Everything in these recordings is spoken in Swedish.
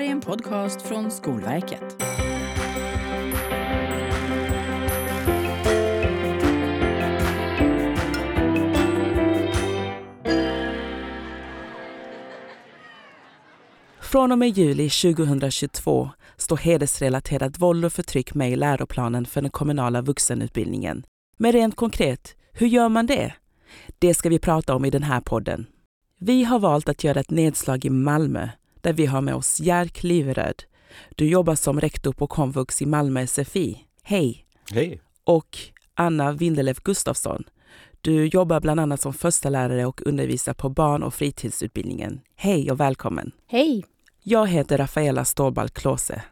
här är en podcast från Skolverket. Från och med juli 2022 står hedersrelaterat våld och förtryck med i läroplanen för den kommunala vuxenutbildningen. Men rent konkret, hur gör man det? Det ska vi prata om i den här podden. Vi har valt att göra ett nedslag i Malmö där vi har med oss Jerk Liveröd. Du jobbar som rektor på komvux i Malmö SFI. Hej! Hej! Och Anna Windelöf Gustafsson. Du jobbar bland annat som första lärare och undervisar på barn och fritidsutbildningen. Hej och välkommen! Hej! Jag heter Rafaela Stålball Klåse.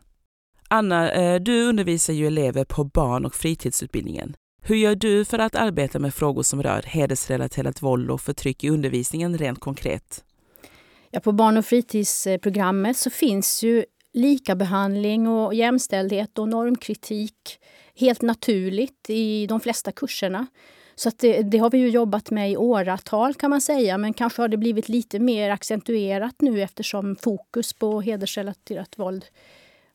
Anna, eh, du undervisar ju elever på barn och fritidsutbildningen. Hur gör du för att arbeta med frågor som rör hedersrelaterat våld och förtryck i undervisningen rent konkret? Ja, på barn och fritidsprogrammet så finns ju likabehandling och jämställdhet och normkritik helt naturligt i de flesta kurserna. Så det, det, har vi ju jobbat med i åratal kan man säga, men kanske har det blivit lite mer accentuerat nu eftersom fokus på hedersrelaterat våld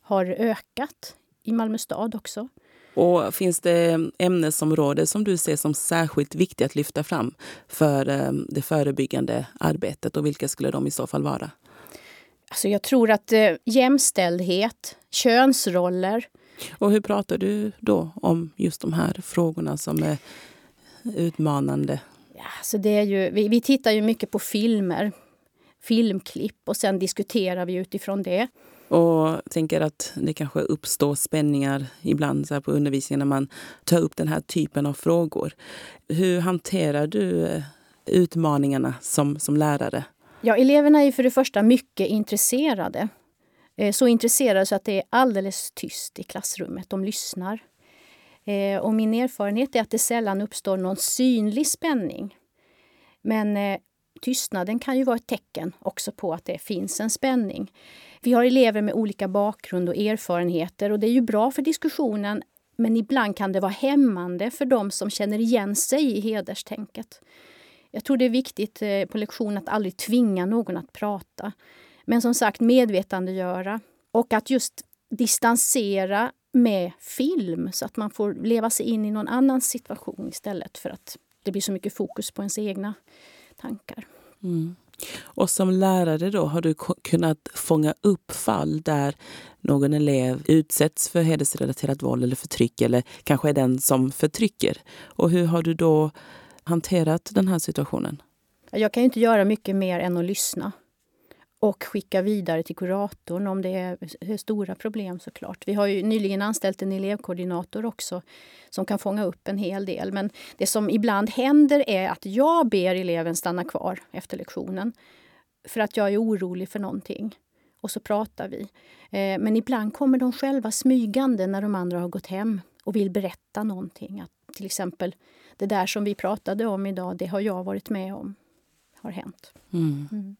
har ökat i Malmö stad också. Och finns det ämnesområden som du ser som särskilt viktiga att lyfta fram för eh, det förebyggande arbetet och vilka skulle de i så fall vara? Alltså jag tror att eh, jämställdhet, könsroller. Och hur pratar du då om just de här frågorna som är utmanande? Ja, så det är ju, vi, vi tittar ju mycket på filmer, filmklipp och sen diskuterar vi utifrån det. Och tänker att det kanske uppstår spänningar ibland så på undervisningen när man tar upp den här typen av frågor. Hur hanterar du eh, utmaningarna som, som lärare? Ja, eleverna är för det första mycket intresserade. Eh, så intresserade så att det är alldeles tyst i klassrummet. De lyssnar. Eh, och min erfarenhet är att det sällan uppstår någon synlig spänning. Men tystnaden kan ju vara ett tecken också på att det finns en spänning. Vi har elever med olika bakgrund och erfarenheter och det är ju bra för diskussionen men ibland kan det vara hämmande för de som känner igen sig i hederstänket. Jag tror det är viktigt eh, på lektion att aldrig tvinga någon att prata. Men som sagt medvetandegöra och att just distansera med film så att man får leva sig in i någon annans situation istället för att det blir så mycket fokus på ens egna tankar. Mm. Och som lärare då, har du kunnat fånga upp fall där någon elev utsätts för hedersrelaterat våld eller förtryck eller kanske är den som förtrycker? Och hur har du då hanterat den här situationen? Jag kan inte göra mycket mer än att lyssna och skicka vidare till kuratorn om det är stora problem såklart. Vi har ju nyligen anställt en elevkoordinator också som kan fånga upp en hel del. Men det som ibland händer är att jag ber eleven stanna kvar efter lektionen för att jag är orolig för någonting. Och så pratar vi. Eh, men ibland kommer de själva smygande när de andra har gått hem och vill berätta någonting. Att till exempel, det där som vi pratade om idag, det har jag varit med om. har hänt. Mm. Mm.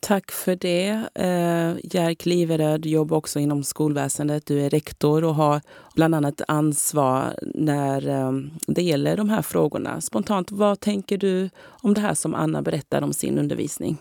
Tack för det. Eh, Jerk Liveröd jobbar också inom skolväsendet. Du är rektor och har bland annat ansvar när eh, det gäller de här frågorna. Spontant, vad tänker du om det här som Anna berättar om sin undervisning?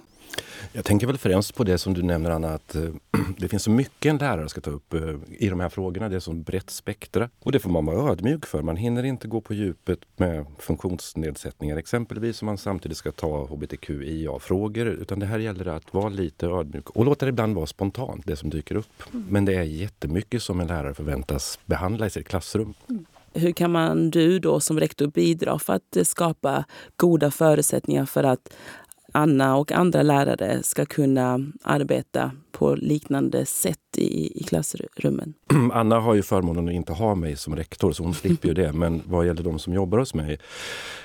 Jag tänker väl främst på det som du nämner Anna, att eh, det finns så mycket en lärare ska ta upp eh, i de här frågorna. Det är så brett spektra. Och det får man vara ödmjuk för. Man hinner inte gå på djupet med funktionsnedsättningar exempelvis om man samtidigt ska ta hbtqia-frågor. Utan det här gäller att vara lite ödmjuk och låta det ibland vara spontant, det som dyker upp. Mm. Men det är jättemycket som en lärare förväntas behandla i sitt klassrum. Mm. Hur kan man du då som rektor bidra för att skapa goda förutsättningar för att Anna och andra lärare ska kunna arbeta på liknande sätt i, i klassrummen. Anna har ju förmånen att inte ha mig som rektor, så hon slipper ju det. Men vad gäller de som jobbar hos mig.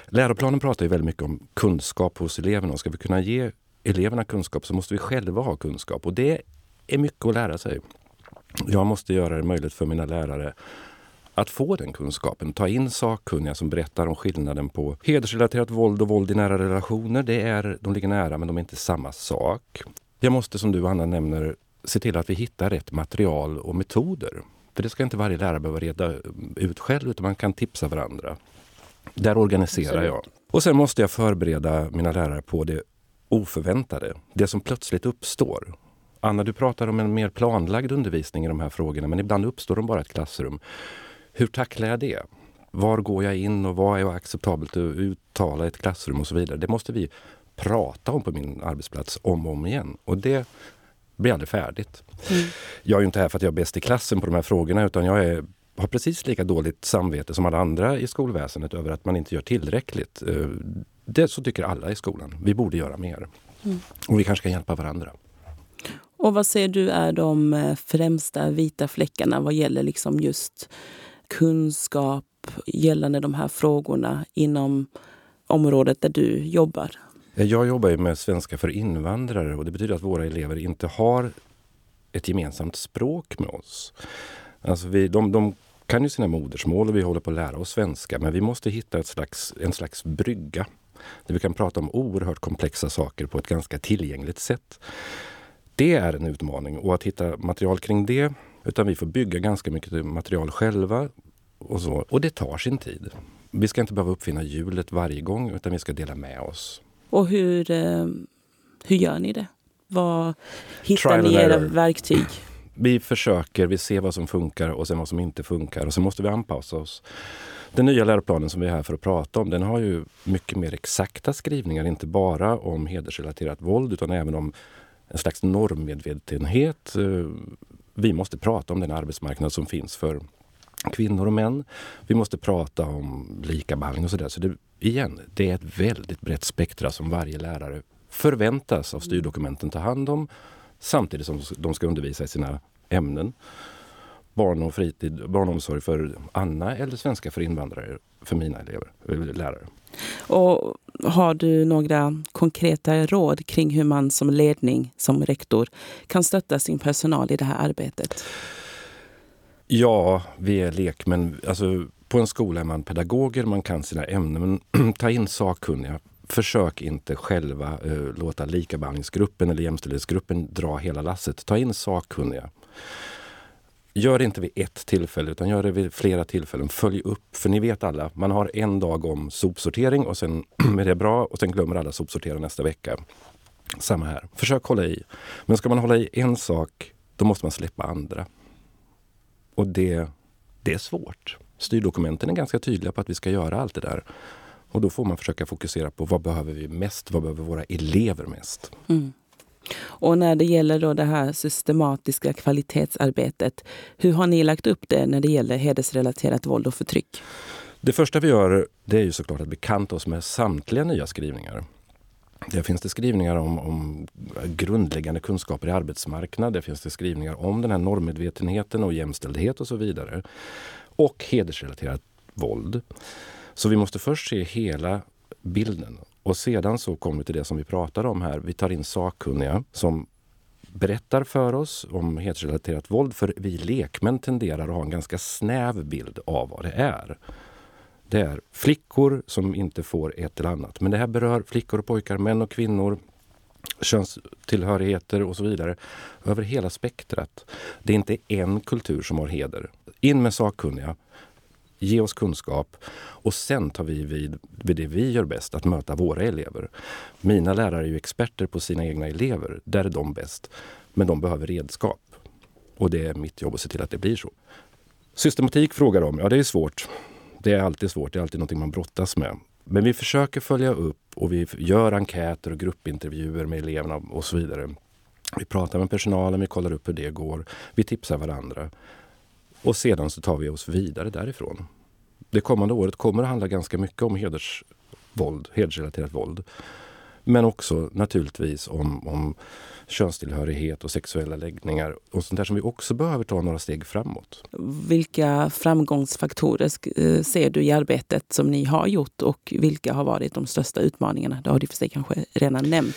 Läroplanen pratar ju väldigt mycket om kunskap hos eleverna. Ska vi kunna ge eleverna kunskap så måste vi själva ha kunskap. Och det är mycket att lära sig. Jag måste göra det möjligt för mina lärare att få den kunskapen. Ta in sakkunniga som berättar om skillnaden på hedersrelaterat våld och våld i nära relationer. Det är, de ligger nära men de är inte samma sak. Jag måste som du Anna nämner se till att vi hittar rätt material och metoder. För det ska inte varje lärare behöva reda ut själv utan man kan tipsa varandra. Där organiserar jag. Och sen måste jag förbereda mina lärare på det oförväntade. Det som plötsligt uppstår. Anna, du pratar om en mer planlagd undervisning i de här frågorna, men ibland uppstår de bara i ett klassrum. Hur tacklar jag det? Var går jag in och vad är acceptabelt att uttala i ett klassrum och så vidare. Det måste vi prata om på min arbetsplats om och om igen. Och det blir aldrig färdigt. Mm. Jag är inte här för att jag är bäst i klassen på de här frågorna utan jag är, har precis lika dåligt samvete som alla andra i skolväsendet över att man inte gör tillräckligt. Eh, det så tycker alla i skolan. Vi borde göra mer. Mm. Och vi kanske kan hjälpa varandra. Och vad ser du är de eh, främsta vita fläckarna vad gäller liksom just kunskap gällande de här frågorna inom området där du jobbar? Eh, jag jobbar ju med svenska för invandrare och det betyder att våra elever inte har ett gemensamt språk med oss. Alltså vi, de, de kan ju sina modersmål och vi håller på att lära oss svenska men vi måste hitta ett slags, en slags brygga där vi kan prata om oerhört komplexa saker på ett ganska tillgängligt sätt. Det är en utmaning och att hitta material kring det, utan vi får bygga ganska mycket material själva och så. Och det tar sin tid. Vi ska inte behöva uppfinna hjulet varje gång utan vi ska dela med oss. Och hur, eh, hur gör ni det? Vad hittar ni era verktyg? Vi försöker, vi ser vad som funkar och sen vad som inte funkar och sen måste vi anpassa oss. Den nya läroplanen som vi är här för att prata om, den har ju mycket mer exakta skrivningar, inte bara om hedersrelaterat våld utan även om en slags normmedvetenhet. Vi måste prata om den arbetsmarknad som finns för kvinnor och män. Vi måste prata om likabehandling och sådär. Så det, igen, det är ett väldigt brett spektra som varje lärare förväntas av styrdokumenten ta hand om samtidigt som de ska undervisa i sina ämnen. Barn och fritid, barnomsorg för Anna eller svenska för invandrare för mina elever, lärare. Och har du några konkreta råd kring hur man som ledning, som rektor, kan stötta sin personal i det här arbetet? Ja, vi är lekmän. Alltså, på en skola är man pedagoger, man kan sina ämnen. Men ta in sakkunniga. Försök inte själva uh, låta likabehandlingsgruppen eller jämställdhetsgruppen dra hela lasset. Ta in sakkunniga. Gör det inte vid ett tillfälle utan gör det vid flera tillfällen. Följ upp, för ni vet alla, man har en dag om sopsortering och sen är det bra och sen glömmer alla sopsortera nästa vecka. Samma här. Försök hålla i. Men ska man hålla i en sak, då måste man släppa andra. Och det, det är svårt. Styrdokumenten är ganska tydliga på att vi ska göra allt det där. Och då får man försöka fokusera på vad behöver vi mest? Vad behöver våra elever mest? Mm. Och när det gäller då det här systematiska kvalitetsarbetet, hur har ni lagt upp det när det gäller hedersrelaterat våld och förtryck? Det första vi gör det är ju såklart att bekanta oss med samtliga nya skrivningar. Där finns det skrivningar om, om, grundläggande kunskaper i arbetsmarknad. Där finns det skrivningar om den här normmedvetenheten och jämställdhet och så vidare. Och hedersrelaterat våld. Så vi måste först se hela bilden. Och sedan så kommer vi till det som vi pratade om här. Vi tar in sakkunniga som berättar för oss om hedersrelaterat våld. För vi lekmän tenderar att ha en ganska snäv bild av vad det är. Det är flickor som inte får ett eller annat. Men det här berör flickor och pojkar, män och kvinnor, könstillhörigheter och så vidare. Över hela spektrat. Det är inte en kultur som har heder. In med sakkunniga. Ge oss kunskap och sen tar vi vid, vid det vi gör bäst, att möta våra elever. Mina lärare är ju experter på sina egna elever. Där är de bäst. Men de behöver redskap. Och det är mitt jobb att se till att det blir så. Systematik frågar de. Ja, det är svårt. Det är alltid svårt, det är alltid något man brottas med. Men vi försöker följa upp och vi gör enkäter och gruppintervjuer med eleverna och så vidare. Vi pratar med personalen, vi kollar upp hur det går. Vi tipsar varandra. Och sedan så tar vi oss vidare därifrån. Det kommande året kommer att handla ganska mycket om hedersvåld, hedersrelaterat våld. Men också naturligtvis om, om könstillhörighet och sexuella läggningar och sånt där som vi också behöver ta några steg framåt. Vilka framgångsfaktorer eh, ser du i arbetet som ni har gjort och vilka har varit de största utmaningarna? Det har du för sig kanske redan nämnt.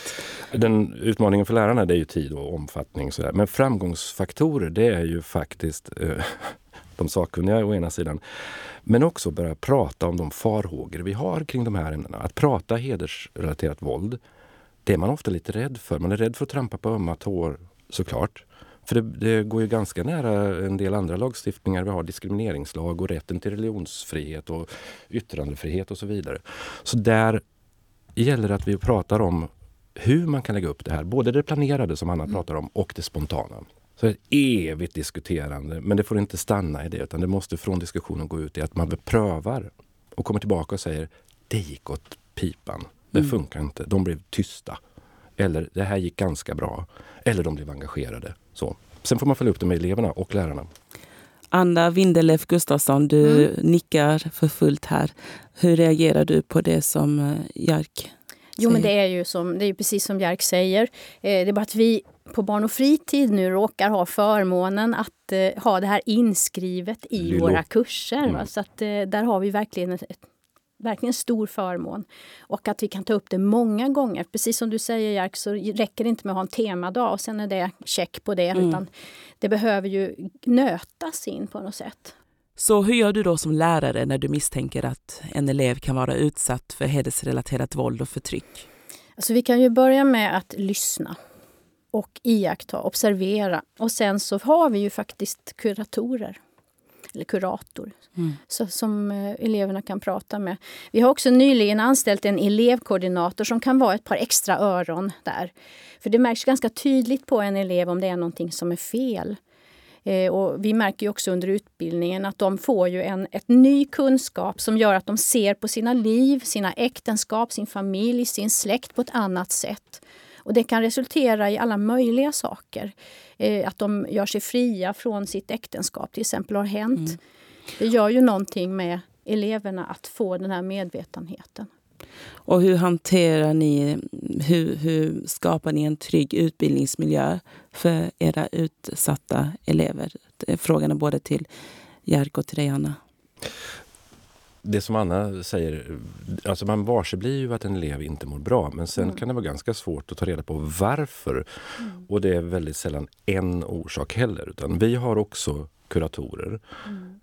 Den utmaningen för lärarna det är ju tid och omfattning. Sådär. Men framgångsfaktorer det är ju faktiskt eh, de sakkunniga å ena sidan. Men också börja prata om de farhågor vi har kring de här ämnena. Att prata hedersrelaterat våld, det är man ofta lite rädd för. Man är rädd för att trampa på ömma tår såklart. För det, det, går ju ganska nära en del andra lagstiftningar. Vi har diskrimineringslag och rätten till religionsfrihet och yttrandefrihet och så vidare. Så där gäller det att vi pratar om hur man kan lägga upp det här. Både det planerade som Anna Mm. pratar om och det spontana. Så ett evigt diskuterande. Men det får inte stanna i det utan det måste från diskussionen gå ut i att man prövar och kommer tillbaka och säger det gick åt pipan. Det Mm. funkar inte. De blev tysta. Eller det här gick ganska bra. Eller de blev engagerade. Så. Sen får man följa upp det med eleverna och lärarna. Anna Windelöf Gustafsson, du Mm. nickar för fullt här. Hur reagerar du på det som eh, Jark Jo, men det är ju som, det är ju precis som Bjerk säger. Eh, det är bara att vi på barn och fritid nu råkar ha förmånen att eh, ha det här inskrivet i Lillo. våra kurser. Mm. Så att, eh, där har vi verkligen ett, ett, verkligen stor förmån. Och att vi kan ta upp det många gånger. Precis som du säger Jerk, så räcker det inte med att ha en temadag och sen är det check på det. Mm. Utan det behöver ju nötas in på något sätt. Så hur gör du då som lärare när du misstänker att en elev kan vara utsatt för hedersrelaterat våld och förtryck? Alltså vi kan ju börja med att lyssna och iaktta, observera. Och sen så har vi ju faktiskt kuratorer, eller kurator, Mm. så, som eh, eleverna kan prata med. Vi har också nyligen anställt en elevkoordinator som kan vara ett par extra öron där. För det märks ganska tydligt på en elev om det är någonting som är fel. Eh, och vi märker också under utbildningen att de får ju en ett ny kunskap som gör att de ser på sina liv, sina äktenskap, sin familj, sin släkt på ett annat sätt. Och det kan resultera i alla möjliga saker. Eh, att de gör sig fria från sitt äktenskap till exempel har hänt. Mm. Det gör ju någonting med eleverna att få den här medvetenheten. Och hur hanterar ni, hur, hur skapar ni en trygg utbildningsmiljö för era utsatta elever? Frågan är både till Jerk och till dig, Anna. Det som Anna säger, alltså man varseblir ju att en elev inte mår bra men sen Mm. kan det vara ganska svårt att ta reda på varför. Och det är väldigt sällan en orsak heller utan vi har också kuratorer.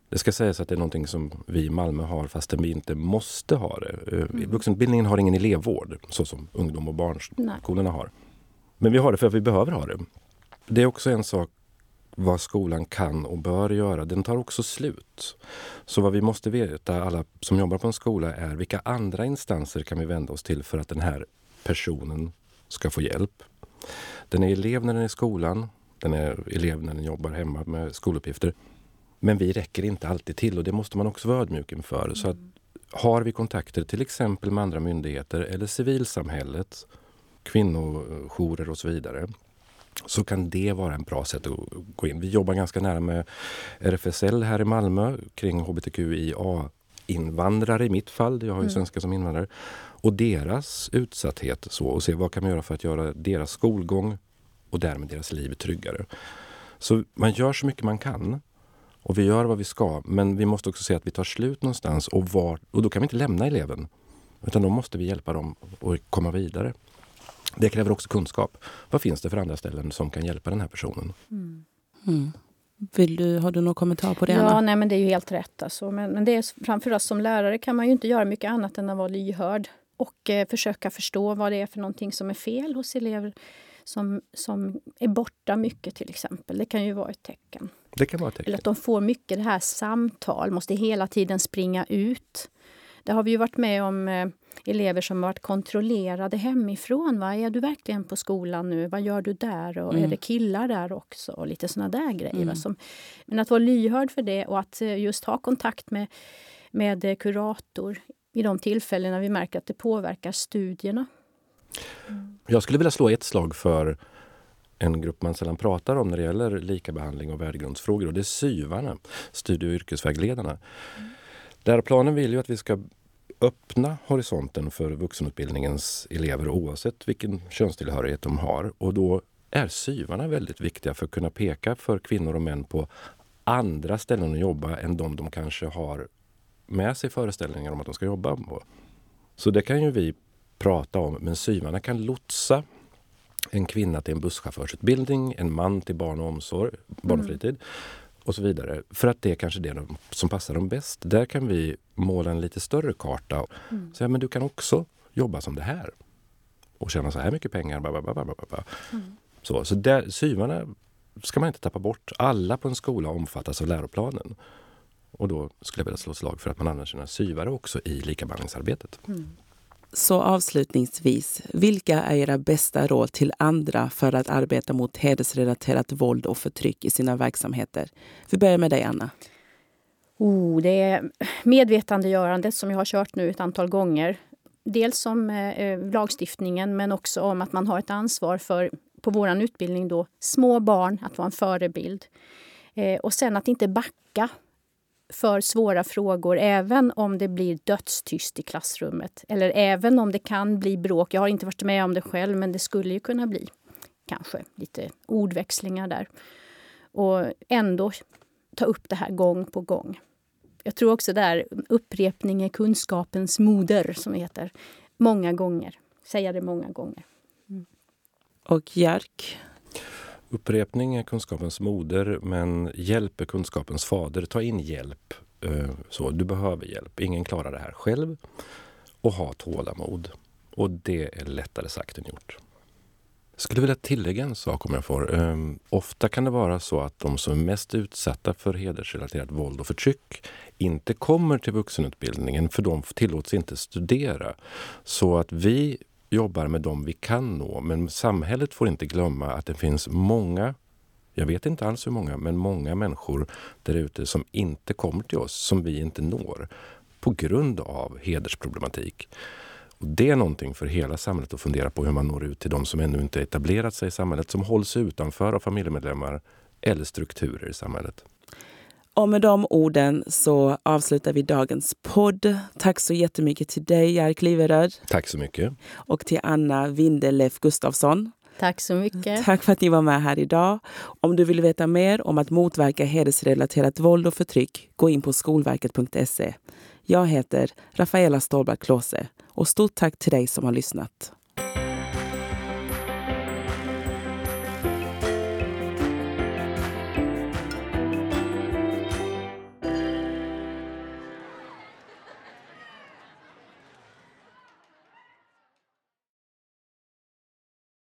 Det ska sägas att det är någonting som vi i Malmö har fastän vi inte måste ha det. Eh, Vuxenutbildningen har ingen elevvård så som ungdom och barnskolorna har. Men vi har det för att vi behöver ha det. Det är också en sak vad skolan kan och bör göra. Den tar också slut. Så vad vi måste veta, alla som jobbar på en skola, är vilka andra instanser kan vi vända oss till för att den här personen ska få hjälp. Den är elev när den är i skolan. Den är elev när den jobbar hemma med skoluppgifter. Men vi räcker inte alltid till och det måste man också vara ödmjuk inför. Så att har vi kontakter till exempel med andra myndigheter eller civilsamhället, kvinnojourer och så vidare så kan det vara en bra sätt att gå in. Vi jobbar ganska nära med RFSL här i Malmö kring hbtqia-invandrare i mitt fall. Jag har ju svenska som invandrare. Och deras utsatthet så och se vad kan man göra för att göra deras skolgång och därmed deras liv tryggare. Så man gör så mycket man kan och vi gör vad vi ska. Men vi måste också se att vi tar slut någonstans och, var, och då kan vi inte lämna eleven. Utan då måste vi hjälpa dem att komma vidare. Det kräver också kunskap. Vad finns det för andra ställen som kan hjälpa den här personen? Mm. Vill du, har du någon kommentar på det, Ja, Anna? nej, men det är ju helt rätt. Alltså. Men, men det är, framför oss som lärare kan man ju inte göra mycket annat än att vara lyhörd och eh, försöka förstå vad det är för någonting som är fel hos elever som, som är borta mycket till exempel. Det kan ju vara ett tecken. Det kan vara ett Eller tecken. att de får mycket det här samtal, måste hela tiden springa ut. Det har vi ju varit med om eh, elever som har varit kontrollerade hemifrån. Va? Är du verkligen på skolan nu? Vad gör du där? Och Mm. Är det killar där också? Och lite såna där grejer. Mm. Som, men att vara lyhörd för det och att eh, just ha kontakt med, med eh, kurator i de tillfällen när vi märker att det påverkar studierna. Jag skulle vilja slå ett slag för en grupp man sällan pratar om när det gäller likabehandling och värdegrundsfrågor och det är SYVarna, studie och yrkesvägledarna. Läroplanen vill ju att vi ska öppna horisonten för vuxenutbildningens elever oavsett vilken könstillhörighet de har. Och då är SYVarna väldigt viktiga för att kunna peka för kvinnor och män på andra ställen att jobba än de de kanske har med sig föreställningar om att de ska jobba på. Så det kan ju vi prata om, men SYVarna kan lotsa en kvinna till en busschaufförsutbildning, en man till barn och omsorg, barn och fritid mm och så vidare. För att det är kanske det de, som passar dem bäst. Där kan vi måla en lite större karta. Mm. Säga, men du kan också jobba som det här. Och tjäna så här mycket pengar. Bla, bla. Så, så där, syvarna ska man inte tappa bort. Alla på en skola omfattas av läroplanen. Och då skulle jag vilja slå slag för att man använder sina syvare också i likabehandlingsarbetet. Så avslutningsvis, vilka är era bästa råd till andra för att arbeta mot hedersrelaterat våld och förtryck i sina verksamheter? Vi börjar med dig, Anna. Oh, det är medvetandegörandet som jag har kört nu ett antal gånger. Dels om eh, eh, lagstiftningen men också om att man har ett ansvar för, på vår utbildning, då, små barn, att vara en förebild. Eh, och sen att inte backa för svåra frågor även om det blir dödstyst i klassrummet. Eller även om det kan bli bråk. Jag har inte varit med om det själv, men det skulle ju kunna bli kanske lite ordväxlingar där. Och ändå ta upp det här gång på gång. Jag tror också där upprepning är kunskapens moder, som det heter. Många gånger. Säga det många gånger. Mm. Och Jerk? Upprepning är kunskapens moder, men hjälp är kunskapens fader. Ta in hjälp. Eh, så, du behöver hjälp. Ingen klarar det här själv. Och ha tålamod. Och det är lättare sagt än gjort. Jag skulle vilja tillägga en sak om jag får. Um, ofta kan det vara så att de som är mest utsatta för hedersrelaterat våld och förtryck inte kommer till vuxenutbildningen för de tillåts inte studera. Så att vi jobbar med dem vi kan nå. Men samhället får inte glömma att det finns många, jag vet inte alls hur många, men många människor där ute som inte kommer till oss, som vi inte når på grund av hedersproblematik. Och det är någonting för hela samhället att fundera på hur man når ut till de som ännu inte etablerat sig i samhället, som hålls utanför av familjemedlemmar eller strukturer i samhället. Och med de orden så avslutar vi dagens podd. Tack så jättemycket till dig, Jerk Liveröd. Tack så mycket. Och till Anna Windelef Gustafsson. Tack så mycket. Tack för att ni var med här idag. Om du vill veta mer om att motverka hedersrelaterat våld och förtryck, gå in på skolverket.se. Jag heter Rafaela Stålberg Klose och stort tack till dig som har lyssnat.